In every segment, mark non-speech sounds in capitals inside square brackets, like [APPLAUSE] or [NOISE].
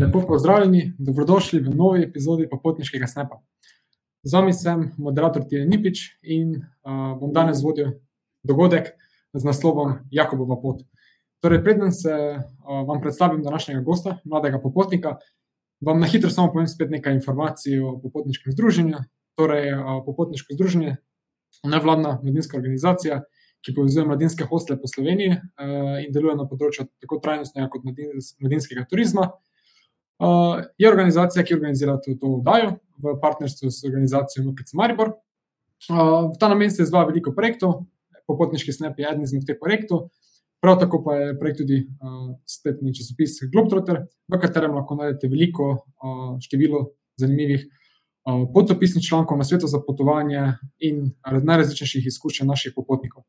Lepo pozdravljeni, dobrodošli v novi epizodi Popotniškega snepa. Z vami sem moderator Tirjen Nipič in uh, bom danes vodil dogodek z naslovom Jakobova pot. Torej, predem se uh, vam predstavim današnjega gosta, mladega popotnika, vam na hitro samo povem spet nekaj informacij o popotniškem združenju. Torej, uh, popotniško združenje je nevladna mladinska organizacija, ki povezuje mladinske hostele po Sloveniji uh, in deluje na področju tako trajnostnega kot mladinskega turizma. Uh, je organizacija, ki organizira to, to vdajo v partnerstvu s organizacijo MKC Maribor. Uh, v ta namen se izvaja veliko projektov, popotniški snep je eden izmed teh projektov. Prav tako pa je projekt tudi uh, spletni časopis Globetrotter, v katerem lahko najdete veliko uh, število zanimivih uh, potopisnih člankov na svetu za potovanje in najrazličnejših izkušenj naših popotnikov.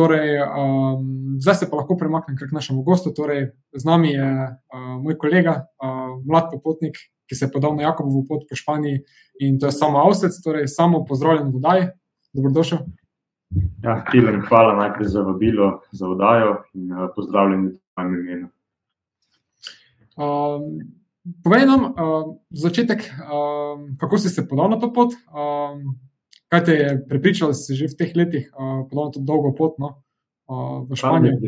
Torej, um, zdaj se pa lahko premaknem k našemu gostu. Torej, z nami je uh, moj kolega, uh, mlad popotnik, ki se je podal na Jakobovo pot po Španiji in to je samo Avsec, torej samo pozdravljen v Vodaji. Dobrodošel. Ja, Tilen, hvala najprej za vabilo, za vodajo in uh, pozdravljen v tvojem imenu. Um, povej nam uh, začetek, uh, kako si se podal na to pot. Um, Kaj te je pripričalo, da si že v teh letih uh, podal to dolgo pot no, uh, v Španiji?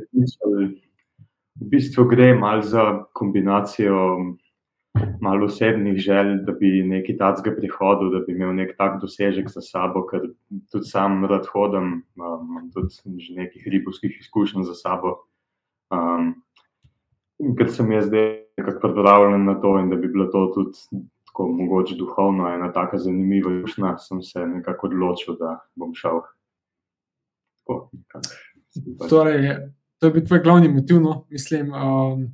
V bistvu gre malo za kombinacijo malo osebnih želj, da bi nekaj takega prihodil, da bi imel nek tak dosežek za sabo, ker tudi sam rad hodim, imam um, tudi že nekaj ribovskih izkušenj za sabo. Um, in ker sem jaz zdaj nekako pripravljen na to in da bi bilo to tudi tako mogoče duhovno, ena tako zanimiva južna, sem se nekako odločil, da bom šel. Tako, torej, to je bil tvoj glavni motiv. No? Mislim, um,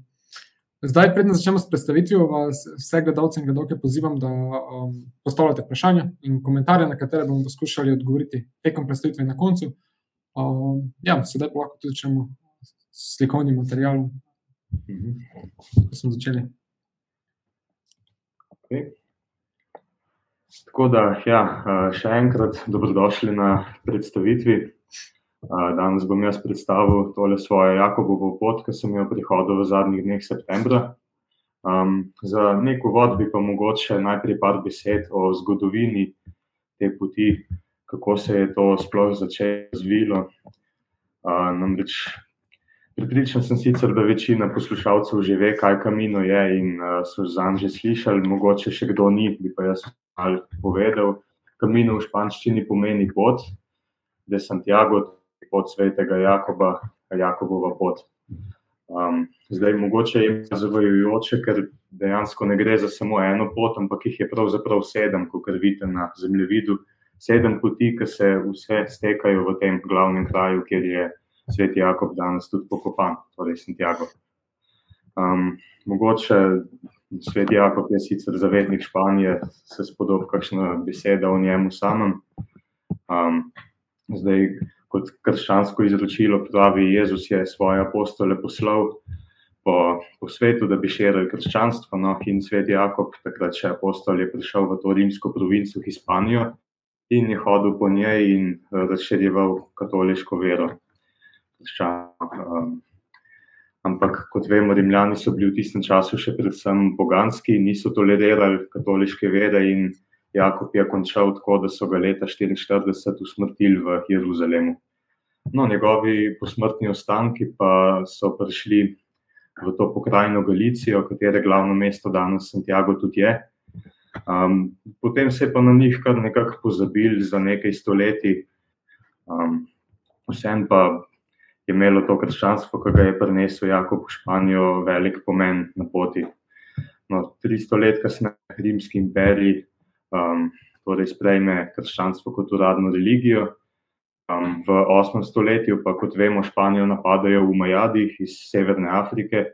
zdaj, predem začnemo s predstavitvijo, vas vse gledalce in gledalke pozivam, da um, postavljate vprašanja in komentarje, na katere bomo poskušali odgovoriti tekom predstavitve na koncu. Um, ja, sedaj pa lahko tudi začnemo s slikovnim materialom. Mhm. Ko smo začeli. Okay. Tako da, ja, še enkrat dobrodošli na predstavitvi. Danes bom jaz predstavil tole svojo Jakobovo pot, ki sem jo prihodil v zadnjih dneh septembra. Um, za nek uvod bi pa mogoče najprej par besed o zgodovini te poti, kako se je to sploh začelo. Uh, namreč Pripričan sem sicer, da večina poslušalcev že ve, kaj kamino je in uh, so za njim že slišali, mogoče še kdo ni, bi pa jaz malo povedal. Kamino v španščini pomeni pot, da je Santiago, pot svetega Jakoba, Jakobova pot. Um, zdaj, mogoče je zavajajoče, ker dejansko ne gre za samo eno pot, ampak jih je pravzaprav sedem, kot vidite na zemljevidu. Sedem poti, ki se vse stekajo v tem glavnem kraju, kjer je svet Jakob danes tudi pokopan, torej Santiago. Um, mogoče svet Jakob je sicer zavednik Španije, se spodob kakšna beseda o njemu samem. Um, zdaj, kot krščansko izročilo pravi, Jezus je svoje apostole poslal po, po svetu, da bi širili krščanstvo. No, in svet Jakob, takrat še apostol, je prišel v to rimsko provinco Hispanijo in je hodil po njej in razširjeval katoliško vero krščanov. Um, ampak, kot vemo, Rimljani so bili v tistem času še predvsem poganski, niso tolerirali katoliške vere in Jakob je končal tako, da so ga leta 1944 usmrtili v Jeruzalemu. No, njegovi posmrtni ostanki pa so prišli v to pokrajino Galicijo, katere glavno mesto danes Santiago tudi je. Um, potem se je pa na njih kar nekako pozabil za nekaj stoletij. Um, Vsem pa imelo to krščanstvo, ki ga je prinesel Jakob v Španijo, velik pomen na poti. No, 300 let kasneje Rimski imperij um, torej sprejme krščanstvo kot uradno religijo. Um, v 8. stoletju pa, kot vemo, Španijo napadajo v Majadih iz Severne Afrike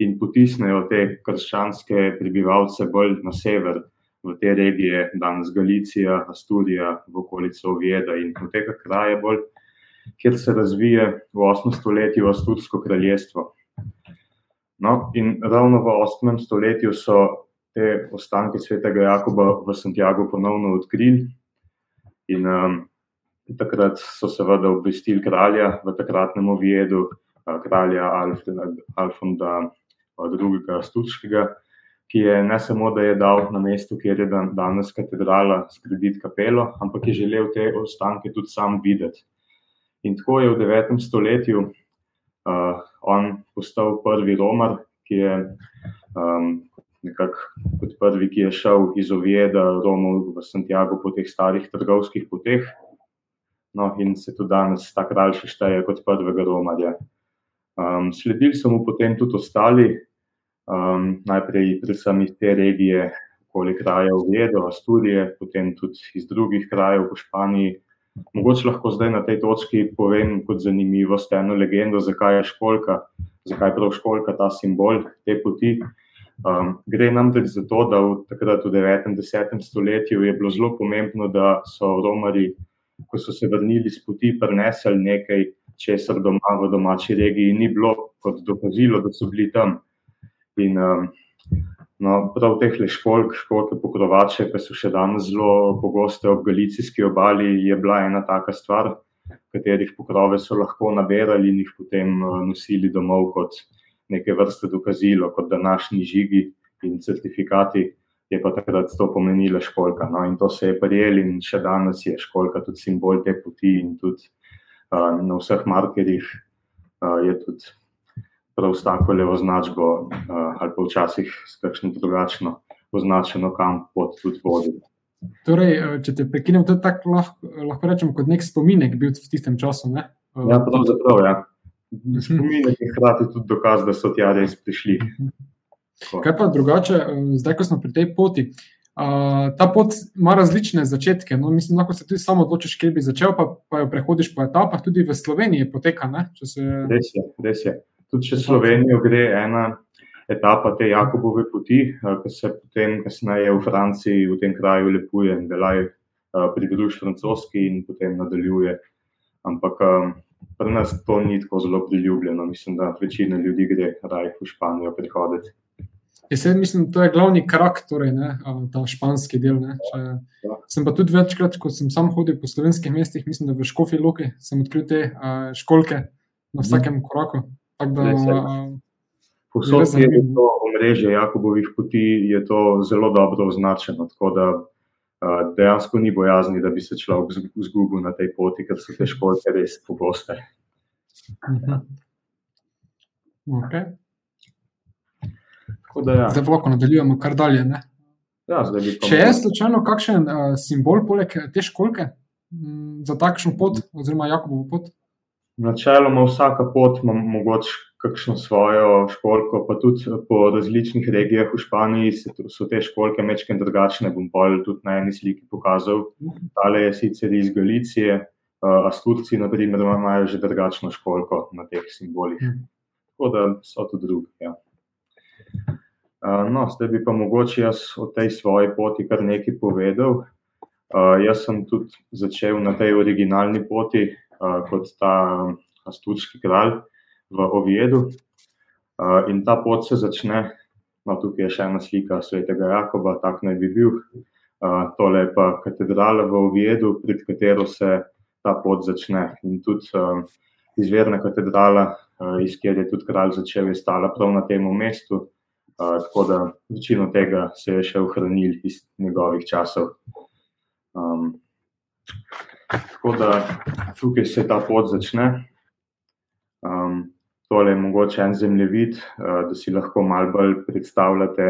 in potisnejo te krščanske prebivalce bolj na sever, v te regije, danes Galicija, Asturija, v okolico Ovjeda in v tega kraja bolj kjer se razvije v 8. stoletju Astursko kraljestvo. No, in ravno v 8. stoletju so te ostanke svetega Jakoba v Santiago ponovno odkrili. In um, takrat so seveda obvestili kralja v takratnem ovjedu, kralja Alfonda II. Asturskega, ki je ne samo, da je dal na mestu, kjer je danes katedrala, zgraditi kapelo, ampak je želel te ostanke tudi sam videti. In tako je v 9. stoletju uh, on postal prvi Romar, ki je um, nekako kot prvi, ki je šel iz Oveda Romov v Santiago po teh starih trgovskih poteh. No, in se tudi danes ta kralj še šteje kot prvega Romarja. Um, sledili so mu potem tudi ostali, um, najprej predvsem iz te regije, okoli krajev Vedo, Asturije, potem tudi iz drugih krajev v Španiji. Mogoče lahko zdaj na tej točki povem kot zanimivost eno legendo, zakaj je školka, zakaj prav školka ta simbol te poti. Um, gre namreč za to, da v takrat v 9. in 10. stoletju je bilo zelo pomembno, da so Romari, ko so se vrnili z poti, prenesli nekaj, česar doma v domači regiji ni bilo, kot dokazilo, da so bili tam. In um, no, prav teh školk, školke pokrovače, ki so še danes zelo pogoste ob galicijski obali, je bila ena taka stvar, katerih pokrove so lahko nabirali in jih potem uh, nosili domov kot neke vrste dokazilo, kot današnji žigi in certifikati. Je pa takrat to pomenila školka. No, in to se je prijeli, in še danes je školka tudi simbol te poti, in tudi uh, na vseh markerjih uh, je tudi prav s tako le označbo, uh, ali pa včasih s kakšno drugačno označeno, kam pot tudi vodi. Torej, eh, če te prekinem, to je tako lahko, lahko rečemo kot nek spominek bil v tistem času. Ne? Ja, pravzaprav, ja. Mhm. Spominek je hkrati tudi dokaz, da so tja res prišli. Mhm. Kaj pa drugače, zdaj, ko smo pri tej poti? Uh, ta pot ima različne začetke. No, mislim, lahko se tudi samo odločiš, kje bi začel, pa, pa jo prehodiš po etapah, tudi v Sloveniji poteka. Se... Res je, res je tudi če Slovenijo gre ena etapa te Jakobove poti, eh, ki se potem kasneje v Franciji, v tem kraju, lepuje in delaj eh, pridruž francoski in potem nadaljuje. Ampak eh, pri nas to ni tako zelo priljubljeno. Mislim, da večina ljudi gre raje v Španijo prihoditi. Jaz mislim, da je to glavni krak, torej, ne, ta španski del. Če, ja. Sem pa tudi večkrat, ko sem sam hodil po slovenskih mestih, mislim, da v Škofi Loki sem odkril te uh, školke na vsakem mm. koraku. Posod, kjer je to omrežje Jakobovih poti, je to zelo dobro označeno. Tako da uh, dejansko ni bojazni, da bi se človek izgubil na tej poti, ker so te školte res pogoste. Mhm. Okay. Ja. Zdaj lahko nadaljujemo kar dalje. Ja, Če je slučajno kakšen uh, simbol poleg te školke m, za takšno pot, oziroma Jakobovo pot? Načeloma vsaka pot ima mogoče kakšno svojo školko, pa tudi po različnih regijah v Španiji so te školke mečke drugačne. Bom pa tudi na eni sliki pokazal. Tale je sicer iz Galicije, a Sturci, na primer, imajo že drugačno školko na teh simbolih. Tako da so tudi drugi. Ja. No, zdaj bi pa mogoče jaz o tej svoji poti kar nekaj povedal. Uh, jaz sem tudi začel na tej originalni poti, kot ta Asturski kralj v Ovijedu. In ta pot se začne, no, tukaj je še ena slika svetega Jakoba, tak naj bi bil. Tole je pa katedrala v Ovijedu, pred katero se ta pot začne. In tudi izvirna katedrala, iz kjer je tudi kralj začel, je stala prav na tem mestu. Tako da večino tega se je še ohranil iz njegovih časov. Um, Tako da tukaj se ta pot začne. Um, tole je mogoče en zemljevid, uh, da si lahko malo bolj predstavljate,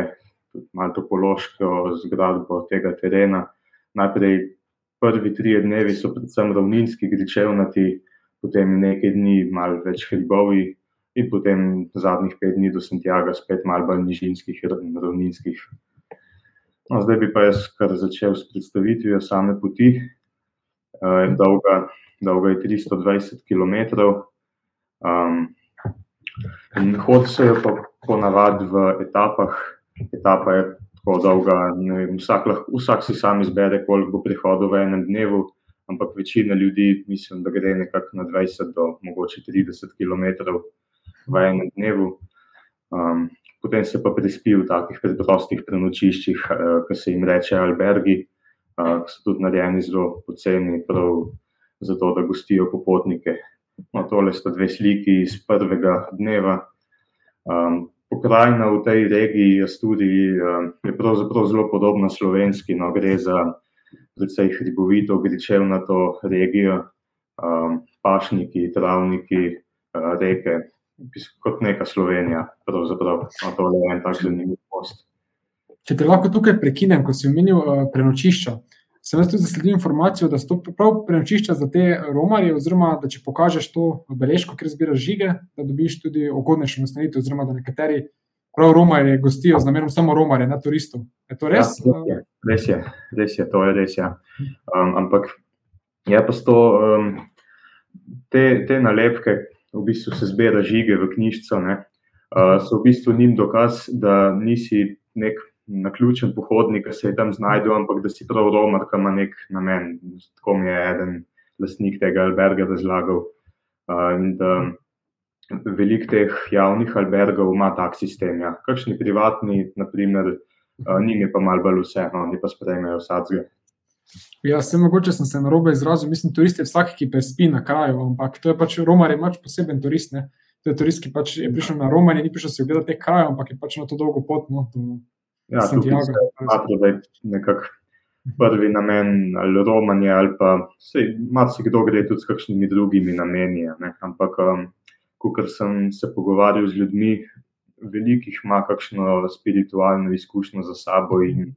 malo topološko zgradbo tega terena. Najprej prvi tri dnevi so predvsem ravninski, gričevnati, potem nekaj dni malo več hribovi in potem zadnjih pet dni do Santiago spet malo bolj nižinskih in ravninskih. No, zdaj bi pa jaz kar začel s predstavitvijo same poti. Uh, dolga, dolga je 320 km. Um, hod se jo pa ponavadi v etapah. Etapa je tako dolga, vem, vsak, lahko, vsak si sam izbere, koliko bo prihodil v enem dnevu, ampak večina ljudi, mislim, da gre nekako na 20 do mogoče 30 km v enem dnevu. Um, potem se pa prispi v takih preprostih prenočiščih, uh, ki se jim reče albergi ki so tudi narejeni zelo poceni, prav zato, da gostijo popotnike. No, tole sta dve sliki iz prvega dneva. Um, pokrajina v tej regiji tudi je pravzaprav zelo podobna slovenski. No, gre za precej hribovito, gričevnato regijo, pašniki, travniki, reke, kot neka Slovenija. Pravzaprav no, to je en tak zanimiv post. Če te lahko tukaj prekinem, ko si omenil uh, prenočišča. Sem jaz tudi zasledil informacijo, da so prav prenočišča za te romarje, oziroma da če pokažeš to beležko, kjer zbiraš žige, da dobiš tudi ugodnejšo nastanitev, oziroma da nekateri prav romarje gostijo z namenom samo romarje, ne turistov. Je to res? Ja, res je, res je, to je res. Ja. Um, ampak je pa to, um, te, te nalepke, v bistvu se zbira žige v knjižnico, uh, so v bistvu njim dokaz, da nisi nek na ključen pohodnik, ki se je tam znašel, ampak da si prav romar, ki ima nek namen. Tako mi je eden lastnik tega alberga razlagal. Uh, Veliko teh javnih albergov ima tak sistem. Ja. Kakšni privatni, naprimer, uh, njim je pa malo bolj vseeno, oni pa sprejmejo vsadzge. Ja, sem mogoče sem se na robe izrazil, mislim, turist je vsak, ki prespi na kraju, ampak to je pač Romar, je pač poseben turist. Ne? To je turist, ki pač je prišel na Romanje, ni prišel si ogledati te kraje, ampak je pač na to dolgo pot. No, to, Ja, tukaj je nekako prvi namen ali romanje, ali pa se kdo gre tudi s kakšnimi drugimi nameni. Ampak, um, ko sem se pogovarjal z ljudmi, veliko jih ima kakšno spiritualno izkušnjo za sabo in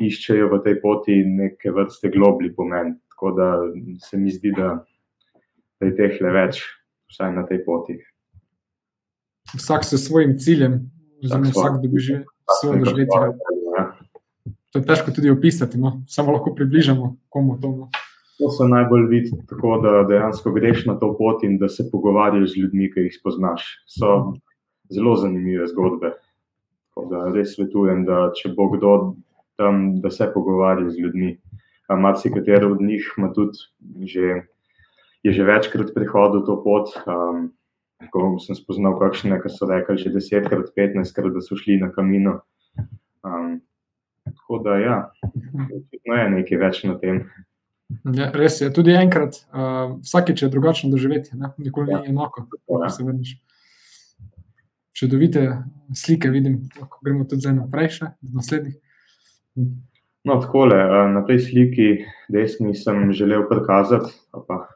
iščejo v tej poti neke vrste globli pomen. Tako da se mi zdi, da je teh le več, vsaj na tej poti. Vsak s svojim ciljem, oziroma vsak dobi že svoje doživetje. To je težko tudi opisati, no? samo lahko približamo komu to. No? To se najbolj vidi tako, da dejansko greš na to pot in da se pogovarjaš z ljudmi, ki jih spoznaš. So zelo zanimive zgodbe. Da res svetujem, da če bo kdo tam, da se pogovarja z ljudmi. Marci, kateri od njih ima tudi že, je že večkrat prihodil to pot. Um, Ko sem spoznal, kakšne, so rekli, že desetkrat, petnajstkrat, da so šli na kamino. Um, tako da, ja, no je nekaj več na tem. Ja, res je, tudi enkrat, uh, vsakeč je drugačno doživeti, ne? nikoli ja. ni enako. Ja. Čudovite slike vidim, lahko gremo tudi naprej, še do naslednjih. No, takole, na tej sliki desni sem želel prikazati. Pa,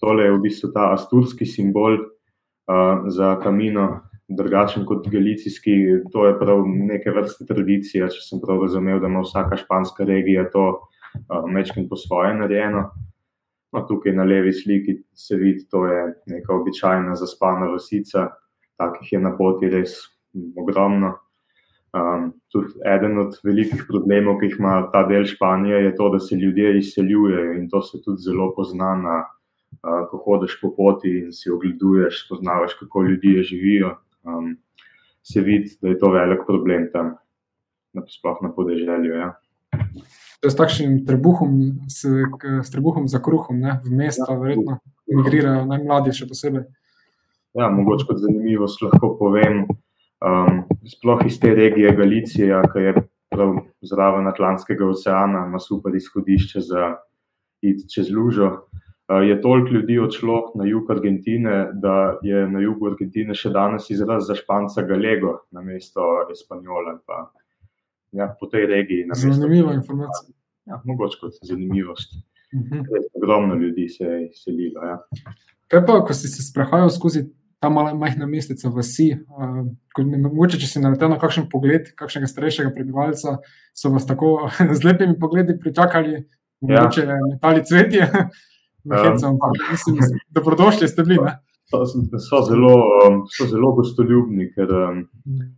tole je v bistvu ta asturski simbol uh, za kamino, drugačen kot galicijski. To je prav neke vrste tradicija, če sem prav razumel, da ima vsaka španska regija to uh, mečkim po svoje narejeno. No, tukaj na levi sliki se vidi, da je neka običajna zaspana vasica, takih je na poti res ogromno. Um, tudi eden od velikih problemov, ki jih ima ta del Španije, je to, da se ljudje izseljujejo in to se tudi zelo pozna na ko hodiš po poti in si ogleduješ, spoznavaš, kako ljudje živijo, um, se vidi, da je to velik problem tam, sploh na podeželju. Ja. S takšnim trebuhom, s, s trebuhom za kruhom, ne, v mesta, ja, verjetno, migrirajo najmlajši, še posebej. Ja, mogoče kot zanimivost lahko povem, um, sploh iz te regije Galicije, ki je prav zraven Atlantskega oceana, ima super izhodišče za iti čez Lužo. Eh, je toliko ljudi odšlo na jug Argentine, da je na jugu Argentine še danes izraz za španca Galego, na mesto Espanjola. Pa, ja, po tej regiji. Zanimiva informacija. Ja, mogoče kot zanimivost. Uh mhm. -huh. Ogromno ljudi se je selilo. Ja. Kaj pa, ko si se sprehajal skozi ta majhna mesteca vasi, uh, mogoče če si naletel na kakšen pogled, kakšnega starejšega prebivalca, so vas tako [LAUGHS] z lepimi pogledi pričakali, mogoče ja. metali cvetje. [LAUGHS] Um, dobrodošli ste bili. So, so, zelo, um, so zelo gostoljubni, ker um,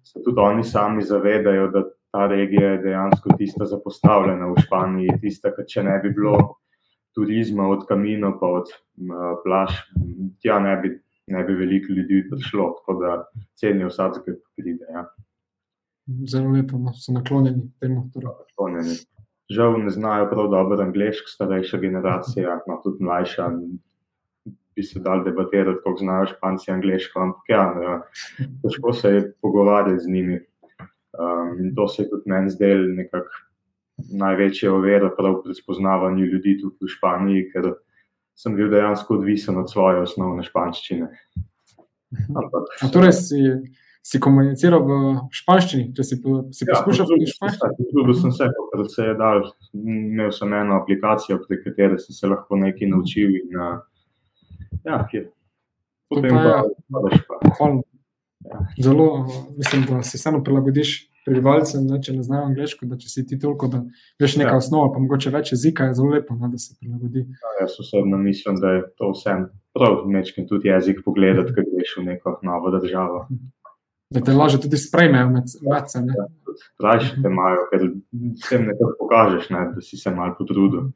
se tudi oni sami zavedajo, da ta regija je dejansko tista zapostavljena v Španiji, tista, ki če ne bi bilo turizma od kamino pa od plaž, tja ne bi, ne bi veliko ljudi prišlo, tako da cenijo vsak, ki pride. Ja. Zelo lepo, no, so naklonjeni temu. Naklonjeni žal ne znajo prav dobro angliško, starejša generacija, no tudi mlajša. Bi se dal debatirati, kako znajo španci angliško, ampak ja, težko se je pogovarjati z njimi. Um, in to se je tudi meni zdelo nekako največja ovira pri spoznavanju ljudi tudi v Španiji, ker sem bil dejansko odvisen od svoje osnovne španščine. Ampak, torej si, si komuniciral v španščini, če si, si ja, poskušal v španščini. Trudil sem se, ker se je dal. Imel sem eno aplikacijo, prek katere sem se lahko nekaj naučil. In, uh, ja, kjer. Potem pa, pa, pa, pa. Ja. Zelo, mislim, da si samo prilagodiš prebivalcem, ne, če ne znajo angliško, da če si ti toliko, da veš nekaj ja. osnova, pa mogoče več jezika, je zelo lepo, ne, da se prilagodi. Ja, jaz osebno mislim, da je to vsem prav, nečem tudi jezik pogledati, ker greš v neko novo državo. [LAUGHS] Da te lažje tudi sprejmejo med seboj. Ja, Rajši te imajo, ker s tem nekaj pokažeš, ne, da si se malo potrudil.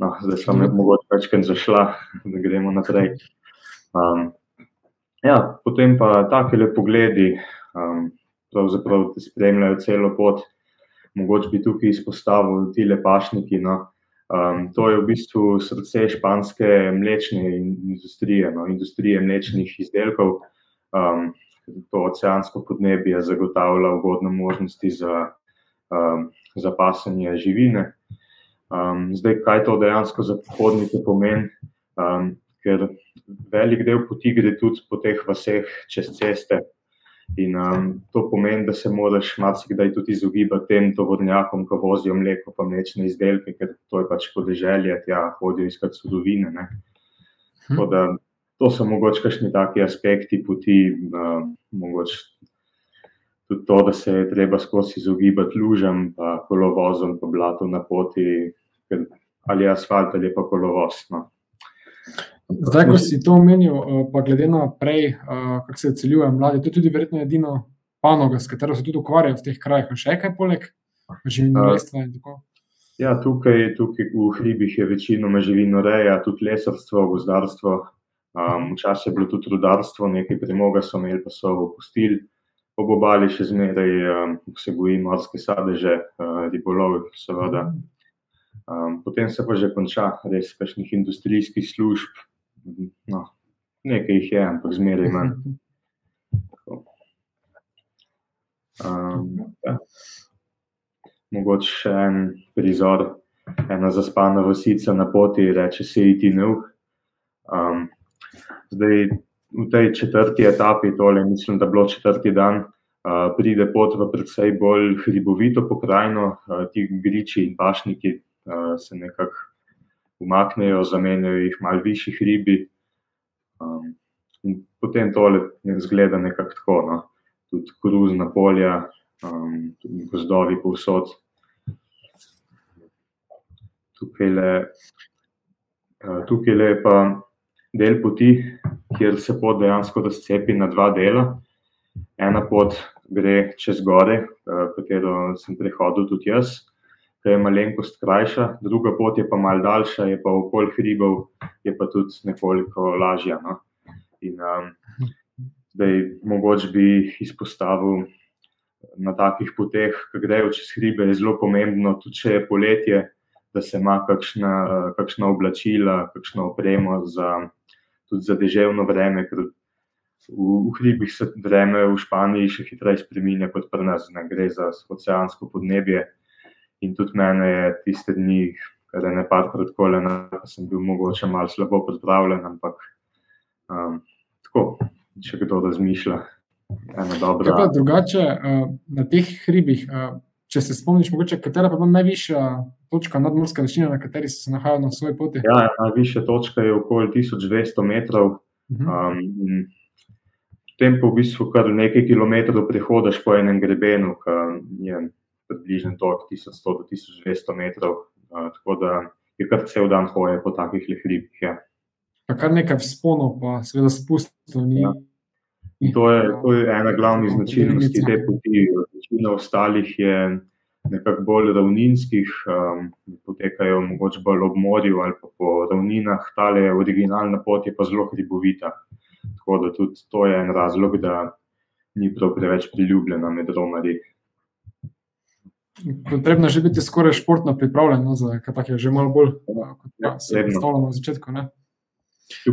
No, zdaj sem jih mogoče večkrat zašla, da gremo naprej. Um, ja, potem pa take le pogledi. Um, pravzaprav te spremljajo celo pot. Mogoče bi tukaj izpostavil ti lepašniki. No. Um, to je v bistvu srce španske mlečne industrije, no, industrije mlečnih izdelkov. Um, to oceansko podnebje zagotavlja ugodne možnosti za, um, za pasanje živine. Um, zdaj, kaj to dejansko za pohodnike pomeni? Um, ker velik del poti gre tudi po teh vaseh čez ceste, In um, to pomeni, da se moraš marsikdaj tudi izogibati tem tovornjakom, ko vozijo mleko, pa mlečne izdelke, ker to je pač podeželje, tja hodijo iskati sudovine. Hm. Da, to so mogoče kakšni taki aspekti poti, uh, mogoče tudi to, da se je treba skozi izogibati lužem, pa kolovozom, pa blatom na poti, ali asfalt ali pa kolovoz. No. Zdaj, ko si to omenil, eh, pa glede na prej, eh, kako se celjujejo mladi, to je tudi verjetno edino panoga, s katero se tudi ukvarjajo v teh krajih. Še kaj poleg živinorestva in tako? Ja, tukaj, tukaj v hribih je večinoma živinoreja, tudi lesarstvo, gozdarstvo. Um, včasih je bilo tudi rudarstvo, nekaj premoga so imeli, pa so opustili. Ob obali še zmeraj um, se goji morske sadeže, uh, ribolov, seveda. Um, potem se pa že konča res kakšnih industrijskih služb, no, nekaj jih je, ampak zmeraj manj. Um, ja. Mogoče še en prizor, ena zaspana vasica na poti, reče se iti nov. Um, zdaj, v tej četrti etapi, tole, mislim, da je bilo četrti dan, uh, pride pot v predvsej bolj hribovito pokrajino, uh, ti griči in pašniki uh, se nekako umaknejo, zamenjajo jih malo višji hribi. Um, potem tole zgleda nekako tako, no? tudi kruzna polja, um, tudi gozdovi povsod. Tukaj le, uh, tukaj le pa del poti, kjer se pot dejansko razcepi na dva dela. Ena pot gre čez gore, uh, katero sem prehodil tudi jaz ki je malenkost krajša, druga pot je pa mal daljša, je pa okolj hribov, je pa tudi nekoliko lažja. No? In um, zdaj, mogoče bi izpostavil na takih poteh, ki grejo čez hribe, je zelo pomembno, tudi če je poletje, da se ima kakšna, kakšna oblačila, kakšno opremo za, tudi za deževno vreme. V, v hribih se vreme v Španiji še hitreje spremenja kot pri nas, ne gre za oceansko podnebje. In tudi mene je tiste dni, kar je ne parkrat kole, da sem bil mogoče malo slabo pripravljen, ampak um, tako, če kdo razmišlja. Dobra... Pa, drugače, uh, na teh hribih, uh, če se spomniš, mogoče, katera pa je najvišja točka nadmorske višine, na kateri se nahajal na svoji poti? Ja, najvišja točka je okoli 1200 metrov. Uh -huh. um, Potem pa v bistvu kar nekaj kilometrov prehodiš po enem grebenu, ki je približno 1100 do 1200 metrov, uh, tako da je kar cel dan hoje po takih hribih. Ja. Pa kar nekaj vzponov, pa seveda spustov. Ja. To, to je ena glavnih značilnosti te poti. Večina ostalih je nekako bolj ravninskih, um, potekajo mogoče bolj ob morju ali pa po ravninah, tale originalna pot je pa zelo hribovita. Tako da tudi to je en razlog, da ni prav preveč priljubljena med romarji. Potrebno je že biti skoraj športno pripravljen, no, za kaj tak je že malo bolj ja, enostavno na začetku. Ne?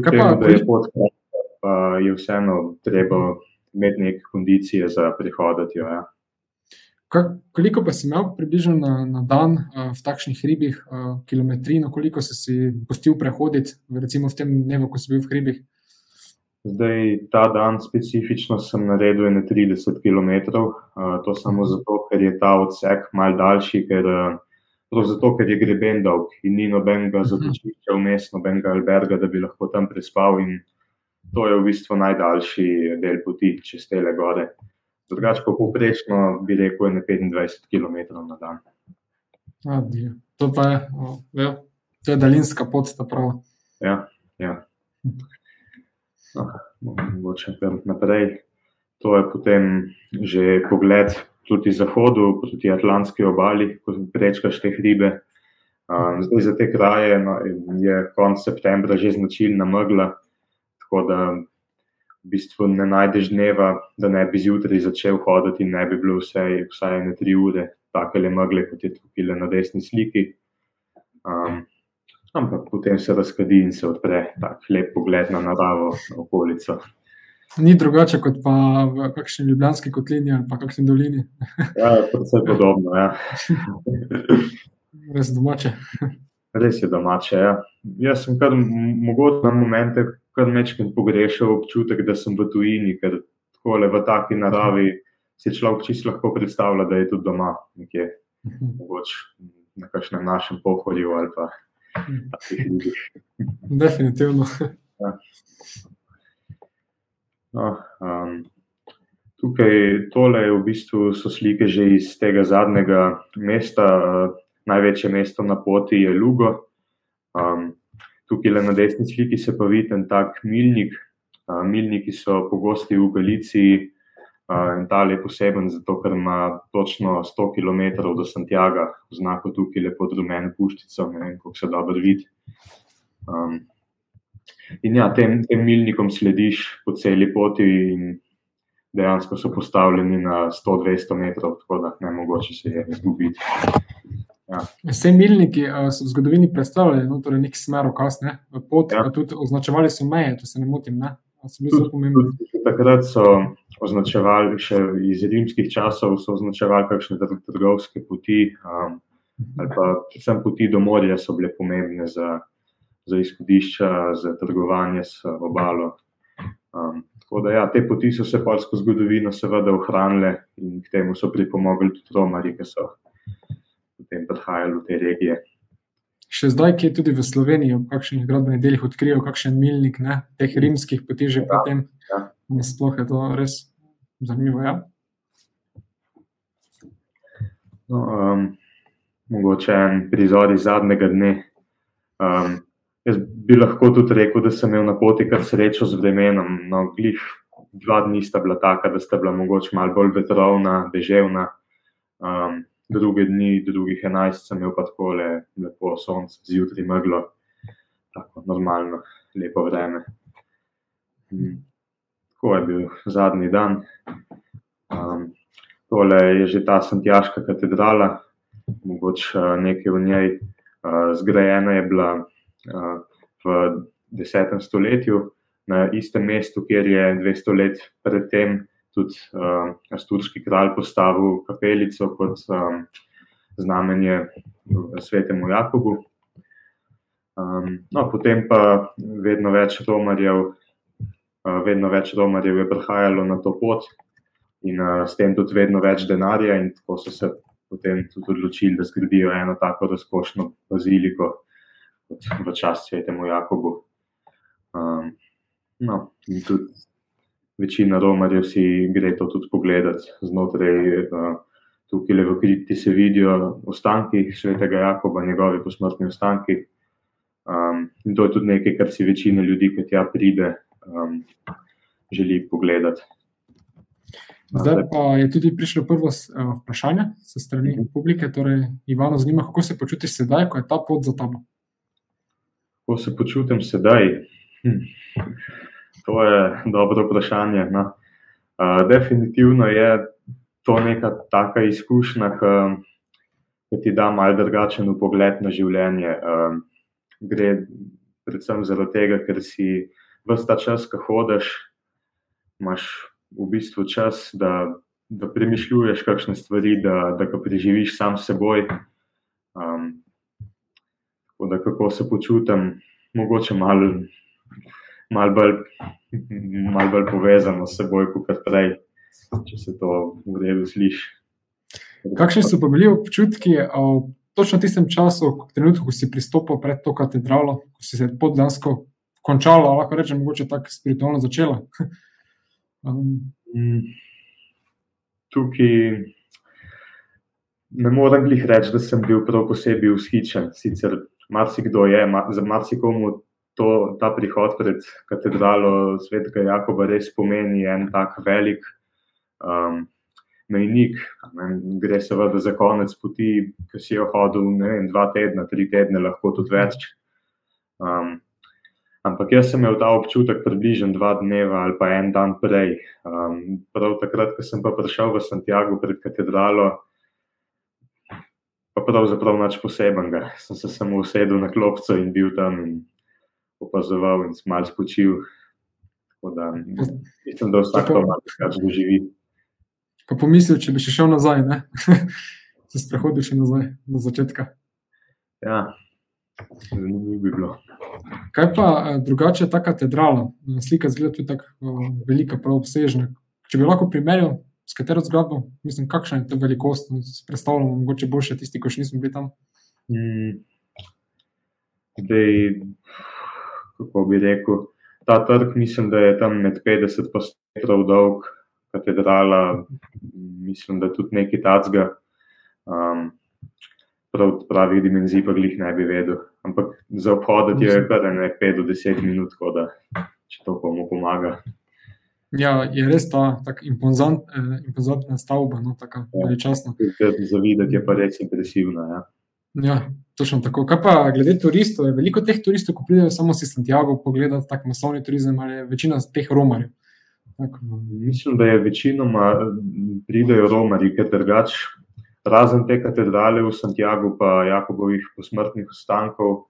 Pa, temu, da je pot, pa je vseeno treba imeti neke kondicije za prihoditi. Ja. Koliko pa si imel približno na, na dan uh, v takšnih hribih, uh, kilometrino, koliko si si postil prehoditi, recimo v tem dnevu, ko si bil v hribih? Zdaj, ta dan specifično sem naredil 30 km, uh, to samo zato, ker je ta odsek mal daljši, ker, uh, zato, ker je greben dolg in ni nobenega zatočišča vmes, nobenega alberga, da bi lahko tam prespal. In to je v bistvu najdaljši del poti čez te gore. Drugače, pa povprečno bi rekel, je 25 km na dan. Adijo. To pa je, ja, to je daljinska pot, ta prava. Ja, ja. No, mogoče naprej. To je potem že pogled proti zahodu, proti Atlantski obali, ko prečkaš te hribe. Um, zdaj za te kraje no, je konec septembra že značilna megla, tako da v bistvu ne najdeš dneva, da ne bi zjutraj začel hoditi in ne bi bilo vse, vsaj ene tri ure, tako le megle, kot je tukaj na desni sliki. Um, ampak potem se razkadi in se odpre tako lep pogled na naravo, na okolico. Ni drugače kot pa v kakšni ljubljanski kotlini ali pa kakšni dolini. [LAUGHS] Ja, predvsem podobno. Ja. Res domače. Res je domače. Ja. Jaz sem kar mogoče na momente, kar nečem pogrešal občutek, da sem v tujini, ker takole v taki naravi si človek čisto lahko predstavlja, da je tudi doma, nekje, mogoče na kakšnem našem pohodju ali pa [LAUGHS] Definitivno. Ja. No, um, tukaj tole je v bistvu so slike že iz tega zadnjega mesta. Uh, največje mesto na poti je Lugo. Um, tukaj le na desni sliki se pa vidi en tak milnik. Uh, milniki so pogosti v Galiciji, In ta je poseben zato, ker ima točno 100 km do Santiago, znako tukaj lepo rumeno puščico, ne vem, kako se dobro vidi. Um, in ja, tem, tem milnikom slediš po celi poti, in dejansko so postavljeni na 100-200 metrov, tako da ne mogoče se je izgubiti. Ja. Vse milniki so v zgodovini predstavljali, no, torej nek smer, kasne, pot, ja. tudi označevali so meje, če se ne motim. Ne? Takrat so označevali, še iz rimskih časov, so označevali kakšne trgovske poti, um, ali pa predvsem poti do morja so bile pomembne za, za izhodišča, za trgovanje s obalo. Um, tako da, ja, te poti so se polsko zgodovino seveda ohranile in k temu so pripomogli tudi romari, ki so potem prihajali v te regije še zdaj, ki je tudi v Sloveniji, v kakšnih gradbenih delih odkrijejo kakšen milnik ne, teh rimskih poti, že ja, potem. Ja. Sploh je to res zanimivo. Ja? No, um, mogoče en prizor iz zadnjega dne. Um, jaz bi lahko tudi rekel, da sem imel na poti kar srečo z vremenom. No, glih, dva dni sta bila taka, da sta bila mogoče malo bolj vetrovna, deževna. Um, druge dni, drugih enajst, sem imel pa tako le, lepo sonce, zjutraj meglo, tako normalno, lepo vreme. Hmm. Tako je bil zadnji dan. Um, tole je že ta Santiaška katedrala, mogoče uh, nekaj v njej. Uh, zgrajena je bila uh, v desetem stoletju na istem mestu, kjer je 200 let predtem tudi uh, Asturski kralj postavil kapelico kot um, znamenje svetemu Jakobu. Um, no, potem pa vedno več romarjev, uh, vedno več romarjev je prihajalo na to pot in uh, s tem tudi vedno več denarja, in tako so se potem tudi odločili, da zgradijo eno tako razkošno baziliko kot v čast svetemu Jakobu. Um, no, in tudi večina romarjev si gre to tudi pogledati znotraj. Uh, tukaj le v kripti se vidijo ostanki svetega Jakoba, njegovi posmrtni ostanki. Um, in to je tudi nekaj, kar si večina ljudi, ki tja pride, um, želi pogledati. Zdaj pa je tudi prišlo prvo vprašanje se strani mhm. publike. Torej, Ivano, zanima, kako se počutiš sedaj, ko je ta pot za tabo? Kako se počutim sedaj? Hm. To je dobro vprašanje. No. Uh, definitivno je to neka taka izkušnja, ki ti da malo drugačen pogled na življenje. Uh, gre predvsem zaradi tega, ker si vsta čas, ko hodiš, imaš v bistvu čas, da, da premišljuješ kakšne stvari, da, da ga preživiš sam s seboj. Um, da, kako se počutim, mogoče malo malo bolj, mal bolj povezano s seboj, kot prej, če se to v redu sliši. Kakšni so pa bili občutki v točno tistem času, trenutku, ko si pristopil pred to katedralo, ko si se poddansko končala, lahko rečem, mogoče tako spiritualno začela? [LAUGHS] um. Tukaj ne morem jih reči, da sem bil prav posebej ushičen. Sicer marsikdo je, za marsikomu to, ta prihod pred katedralo svetega Jakoba res pomeni en tak velik um, mejnik. Gre seveda za konec poti, ki si jo hodil vem, dva tedna, tri tedne, lahko tudi več. Um, ampak jaz sem imel ta občutek približno dva dneva ali pa en dan prej. Um, prav takrat, ko sem pa prišel v Santiago pred katedralo, pa pravzaprav nič posebenega. Sem se samo usedel na klopco in bil tam in opazoval in smal spočil. Da, mislim, da vsak to ima, kar doživi. Ko pomislim, če bi še šel nazaj, ne? [LAUGHS] se sprehodil še nazaj, na začetka. Ja, zanimivo bi bilo. Kaj pa eh, drugače ta katedrala? Slika zgleda tudi tako uh, velika, prav obsežna. Če bi lahko primerjal s katero zgradbo, mislim, kakšna je ta velikost, da si predstavljamo, mogoče boljše tisti, ki še nismo bili tam. Mm. Dej, kako bi rekel, ta trg, mislim, da je tam med 50 in 100 metrov dolg, katedrala, mislim, da tudi nekaj tacga. Um, prav pravih dimenzij pa jih ne bi vedel. Ampak za obhod je kar ne 5 do 10 minut, da če to komu pomaga. Ja, je res ta tako impozant, eh, impozantna stavba, no, tako ja. veličastna. Zavideti je pa res impresivna. Ja. Ja, točno tako. Kaj pa glede turistov? Je veliko teh turistov, ki pridejo samo si Santiago pogledati tako masovni turizem ali je večina teh romarjev? Mislim, da je večinoma pridejo romari, ker drugač, razen te katedrale v Santiago, pa Jakobovih posmrtnih ostankov,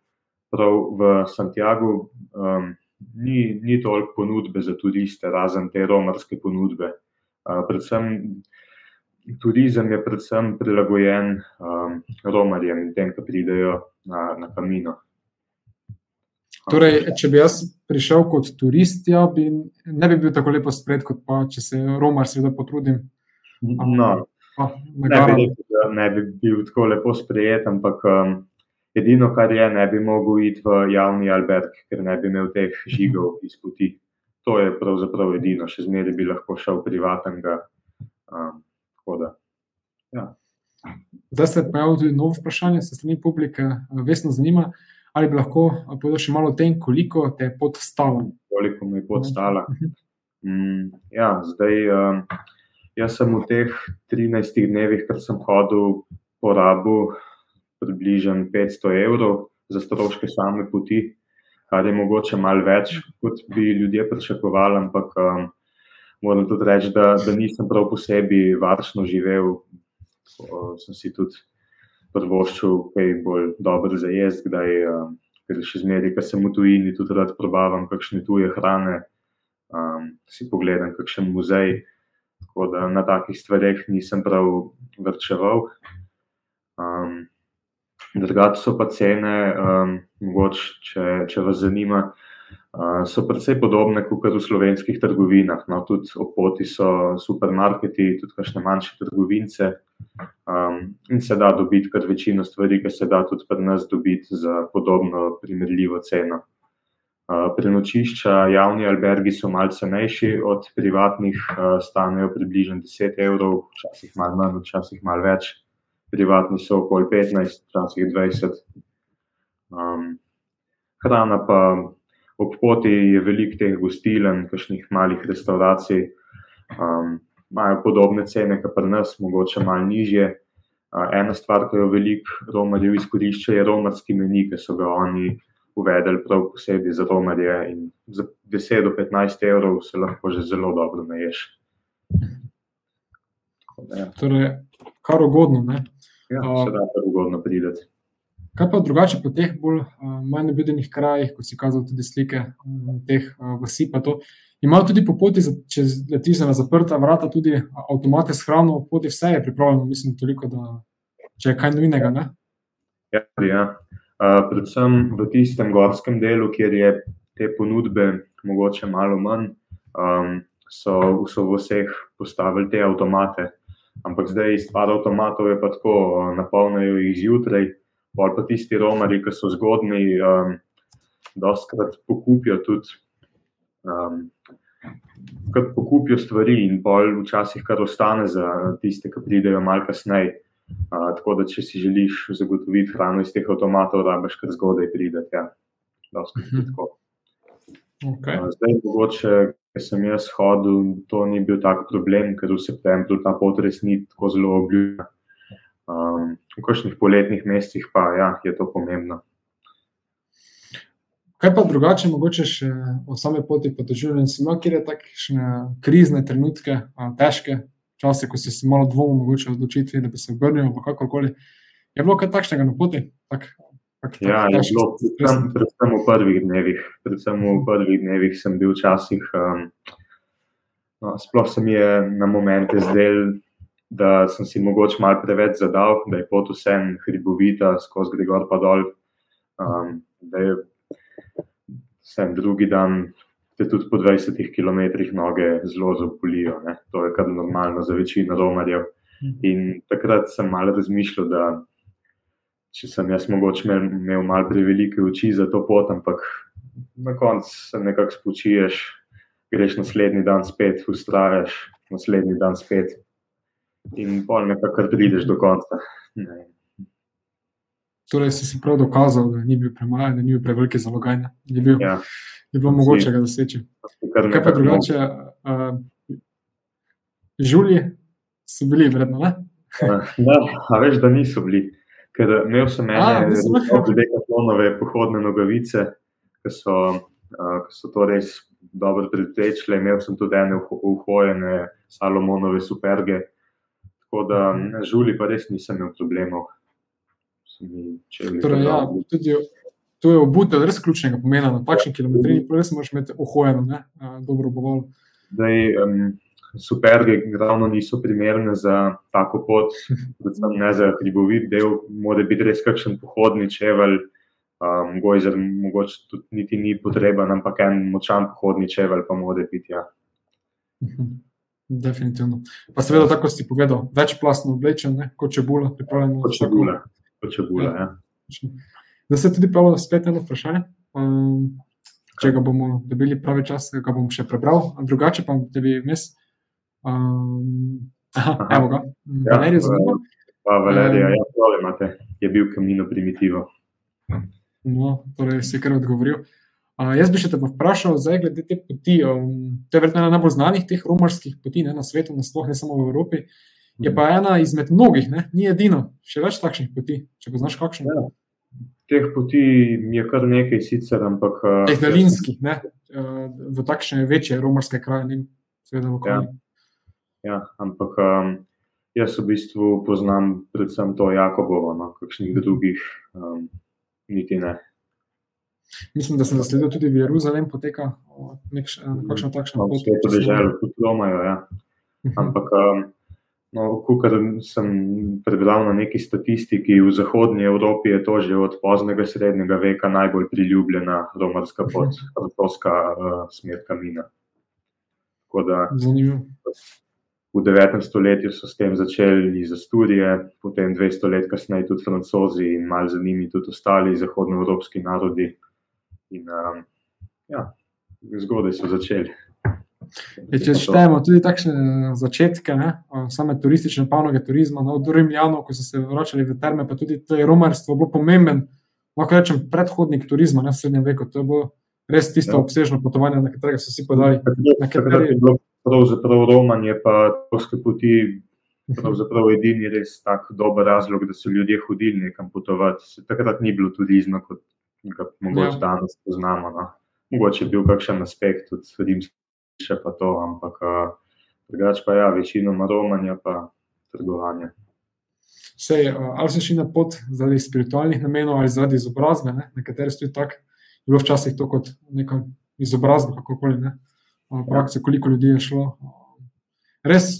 prav v Santiago. Um, ni, ni toliko ponudbe za turiste, razen te romarske ponudbe. Predvsem turizem je predvsem prilagojen um, romarjem tem, ki pridejo na, na kamino. Torej, če bi jaz prišel kot turist, ja, bi, ne bi bil tako lepo spred, kot pa če se romar, seveda, potrudim. No, pa, ne, bi, ne bi bil tako lepo sprejet, ampak um, Edino, kar je, ne bi mogel iti v javni alberg, ker ne bi imel teh žigov iz poti. To je pravzaprav edino, še zmeraj bi lahko šel privatnega. Um, ja. Zdaj se pojavlja tudi novo vprašanje, se strani publike, vesno zanima, ali bi lahko povedal še malo o tem, koliko te je pot stala. Koliko mi je pot stala. Mm, ja, zdaj, um, jaz sem v teh 13 dnevih, kar sem hodil po rabu, približno 500 evrov za stroške same poti, kar je mogoče malo več, kot bi ljudje pričakovali, ampak um, moram tudi reči, da, da nisem prav posebej varčno živel. O, sem si tudi prvoščil kaj bolj dobro za jesti, kdaj, um, ker še zmeraj, ker sem v tujini, tudi rad probavam kakšne tuje hrane, um, si pogledam kakšen muzej. Tako da na takih stvareh nisem prav vrčeval. Um, Drugače so pa cene, um, mogoče, če, če vas zanima, uh, so precej podobne kot v slovenskih trgovinah. No, tudi ob poti so supermarketi, tudi kakšne manjše trgovince. Um, in se da dobiti kar večino stvari, ki se da tudi pri nas dobiti za podobno primerljivo ceno. Uh, prenočišča, javni albergi so malce cenejši od privatnih, uh, stanejo približno 10 evrov, včasih malo manj, včasih malo več privatni so okoli 15, včasih 20. Um, hrana pa ob poti je veliko teh gostiln, kakšnih malih restauracij, um, imajo podobne cene, kot pri nas, mogoče malo nižje. Uh, ena stvar, ki jo veliko romarjev izkorišča, je romarski meni, ki so ga oni uvedli prav posebej za romarje. Za 10 do 15 evrov se lahko že zelo dobro naješ. Ja. Torej, kar ugodno. Ja, se da kar ugodno prideti. Kaj pa drugače po teh bolj uh, manj nebudenih krajih, kot si kazal tudi slike uh, teh uh, vasi, pa to. Imajo tudi po poti, če letiš na zaprta vrata, tudi avtomate s hrano, po poti vse je pripravljeno, mislim, toliko, da če je kaj nujnega. Ne? Ja, ja. Uh, predvsem v tistem gorskem delu, kjer je te ponudbe mogoče malo manj, um, so, so v vseh postavili te avtomate. Ampak zdaj stvar avtomatov je pa tako, napolnijo jih zjutraj, pa pa tisti romari, ki so zgodni, um, doskrat pokupijo tudi. Um, Kot pokupijo stvari, in bolj včasih kar ostane za tiste, ki pridejo malo kasneje. Uh, tako da, če si želiš zagotoviti hrano iz teh avtomatov, rabiš kar zgodaj prideti. Ja. Mhm. Okay. Uh, zdaj, mogoče, ker sem jaz hodil, to ni bil tak problem, ker v septembru ta pot res ni tako zelo obljubljena. Um, v kakšnih poletnih mesecih pa ja, je to pomembno. Kaj pa drugače, mogoče še o sami poti po doživljenju? Si imel kjer takšne krizne trenutke, težke čase, ko si se malo dvomil, mogoče odločitvi, da bi se obrnil, ali kakorkoli. Je bilo kaj takšnega na poti? Tak, tak, ja, tak, je bilo, predvsem, predvsem v prvih dnevih. Predvsem v prvih dnevih sem bil včasih, um, no, sploh se mi je na momente zdel, da sem si mogoče malo preveč zadal, da je pot vsem hribovita, skozi Grigor pa dol. Um, Vsem drugi dan, te tudi po 20 km noge zelo zapolijo. Ne? To je kar normalno za večino romarjev. Mhm. In takrat sem malo razmišljal, da če sem jaz mogoče imel, imel malo prevelike oči za to pot, ampak na koncu se nekako spočiješ, greš naslednji dan spet, ustrajaš, naslednji dan spet. In pol nekako prideš do konca. Ne. Torej, si si prav dokazal, da ni bil premaj, da ni bil preveliki zalogaj. Je, bil, ja. je bilo mogoče ga doseči. Kaj pa drugače, uh, žulji so bili vredno? Ne? ne, a veš, da niso bili. Ker imel sem ene dve kaplonove pohodne nogavice, ki so, uh, ki so to res dobro pritečile. Imel sem tudi ene uhojene Salomonove superge. Tako da žulji pa res nisem imel problemov. Torej, ja, tudi, to je obutev, res ključnega pomena na takšni kilometrini, res moraš imeti ohojeno, ne, dobro obovalo. Um, super, glavno niso primerne za tako pot, [LAUGHS] predvsem ne za hribovit del, mora biti res kakšen pohodni čevelj, um, gojzer, mogoče tudi niti ni potreben, ampak en močan pohodni čevelj pa mora biti. Ja. Mhm. Definitivno. Pa seveda, tako si povedal, večplastno oblečen, ne, kot čebula, pripravljeno. Kot čebula. Tako, čebula. Ja. Ja. Da se tudi pravi, spet eno vprašanje. Um, če ga bomo dobili pravi čas, ga bom še prebral, drugače pa da bi vmes. Um, aha, aha, evo ga, ja, Valerij zanima. Pa Valerija, um, ja, pravi imate, je bil kamino primitivo. No, torej si kar odgovoril. Uh, jaz bi še te vprašal, zdaj glede te poti. Um, to je verjetno ena najbolj znanih teh romarskih poti ne, na svetu, nasploh ne samo v Evropi. Je pa ena izmed mnogih, ne? ni edino, še več takšnih poti. Če poznaš kakšno. Ja. Teh poti je kar nekaj, sicer, ampak. Eh, Teh daljinskih, ne? V takšne večje romarske kraje, ne seveda v okolju. Ja. ja, ampak um, jaz v bistvu poznam predvsem to Jakobovo, no, kakšnih drugih, um, niti ne. Mislim, da se zasleduje tudi v Jeruzalem, poteka nekakšna takšna pot. Vse to države, tudi Romajo, ja. Mhm. Ampak. Um, No, Kar sem prebral na neki statistiki, v zahodnji Evropi je to že od poznega srednjega veka najbolj priljubljena romarska pot, francoska uh, smer kamina. Zanimivo. V 9. stoletju so s tem začeli iz Asturije, potem 200 let kasneje tudi francozi in malo za njimi tudi ostali zahodnoevropski narodi. In, um, ja, zgodaj so začeli. Je, če štejemo tudi takšne začetke, ne, same turistične panoge turizma, no, od Rimljanov, ko so se vračali v terme, pa tudi to je romarstvo, bilo pomemben, lahko rečem, predhodnik turizma ne, v srednjem veku. To je bilo res tisto ja. obsežno potovanje, na katerega so vsi podali. Kateri... Pravzaprav romanje, pa toske poti, pravzaprav edini res tak dober razlog, da so ljudje hodili nekam potovati. Takrat ni bilo turizma, kot ga mogoče ja. danes poznamo. No. Mogoče je bil kakšen aspekt tudi rimskega še pa to, ampak drugače pa ja, večinoma romanja pa trgovanje. Sej, ali si šli na pot zaradi spiritualnih namenov ali zaradi izobrazbe, ne? nekateri so tudi tako, je bilo včasih to kot neka izobrazba, kako koli ne. Praktično, koliko ljudi je šlo. Res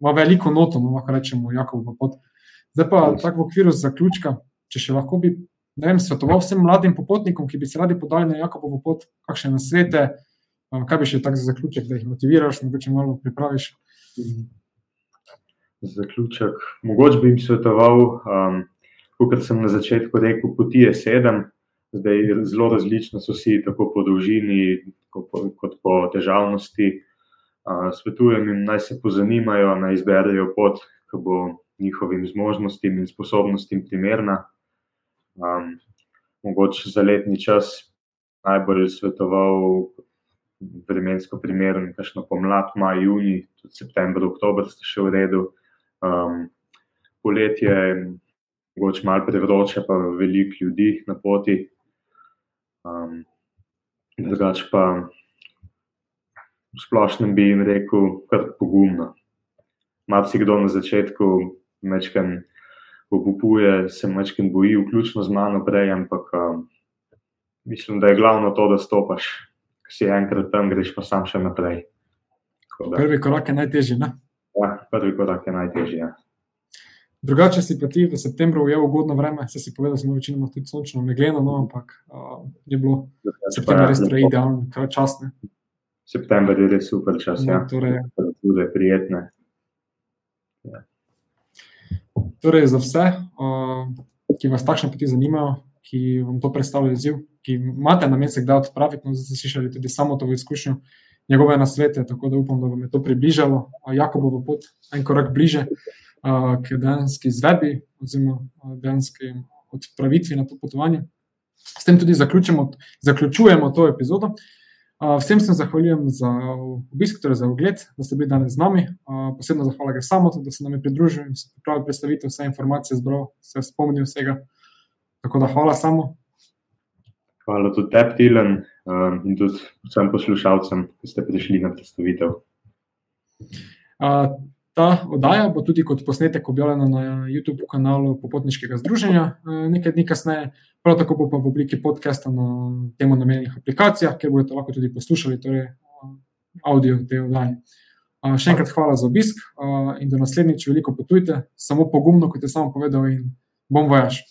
ima veliko noto, no, lahko rečemo, Jakob v pot. Zdaj pa tako v okviru zaključka, če še lahko bi, vem, svetoval vsem mladim popotnikom, ki bi se radi podali na Jakobovo pot, kakšne nasvete, Kaj bi še tako za zaključek, da jih motiviraš, mogoče malo pripraviš? Zaključek. Mogoče bi jim svetoval, um, kot sem na začetku rekel, poti je sedem, zdaj zelo različni so vsi, tako po dolžini, kot po težavnosti. Uh, svetujem jim, naj se pozanimajo, naj izberejo pot, ki bo njihovim zmožnostim in sposobnostim primerna. Um, mogoče za letni čas najbolj svetoval vremensko primeren, kakšno pomlad, maj, juni, tudi september, oktober ste še v redu. Um, poletje je mogoče malo prevroče, pa veliko ljudi na poti. Um, drugač pa v splošnem bi jim rekel, kar pogumno. Malo si kdo na začetku mečken obupuje, se mečken boji, vključno z mano prej, ampak um, mislim, da je glavno to, da stopaš si enkrat tam, greš pa sam še naprej. Prvi korak je najtežji. Ne? Ja, prvi korak je najtežji. Ja. Drugače si pa ti v septembru ujel ugodno vreme, se si povedal, da smo večinoma tudi sončno megleno, no, ampak uh, je bilo september res torej idealen, kaj časne. September je res super čas, no, ja. Torej, tudi prijetne. Ja. Torej, za vse, uh, ki vas takšne poti zanimajo, ki vam to predstavlja izziv, ki imate namen se kdaj odpraviti, no, zdaj ste slišali tudi samo to izkušnjo, njegove nasvete, tako da upam, da vam je to približalo, Jakobovo pot en korak bliže uh, k dejanski izvedbi oziroma dejanski odpravitvi na to potovanje. S tem tudi zaključujemo to epizodo. Vsem se zahvaljujem za obisk, torej za ogled, da ste bili danes z nami. Posebno zahvala gre samo, da se nam je pridružil in se pripravil predstaviti vse informacije, zbral, se spomnil vsega. Tako da hvala samo. Hvala tudi tebi, Tilen, um, in tudi vsem poslušalcem, ki ste prišli na predstavitev. Uh, ta oddaja bo tudi kot posnetek objavljena na YouTube kanalu Popotniškega združenja uh, nekaj dni kasneje, prav tako pa v obliki podcasta na temu namenjenih aplikacijah, kjer boste lahko tudi poslušali torej, uh, audio te oddaje. Uh, še enkrat hvala za obisk in do naslednjič veliko potujte, samo pogumno, kot je samo povedal, in bom vojaš.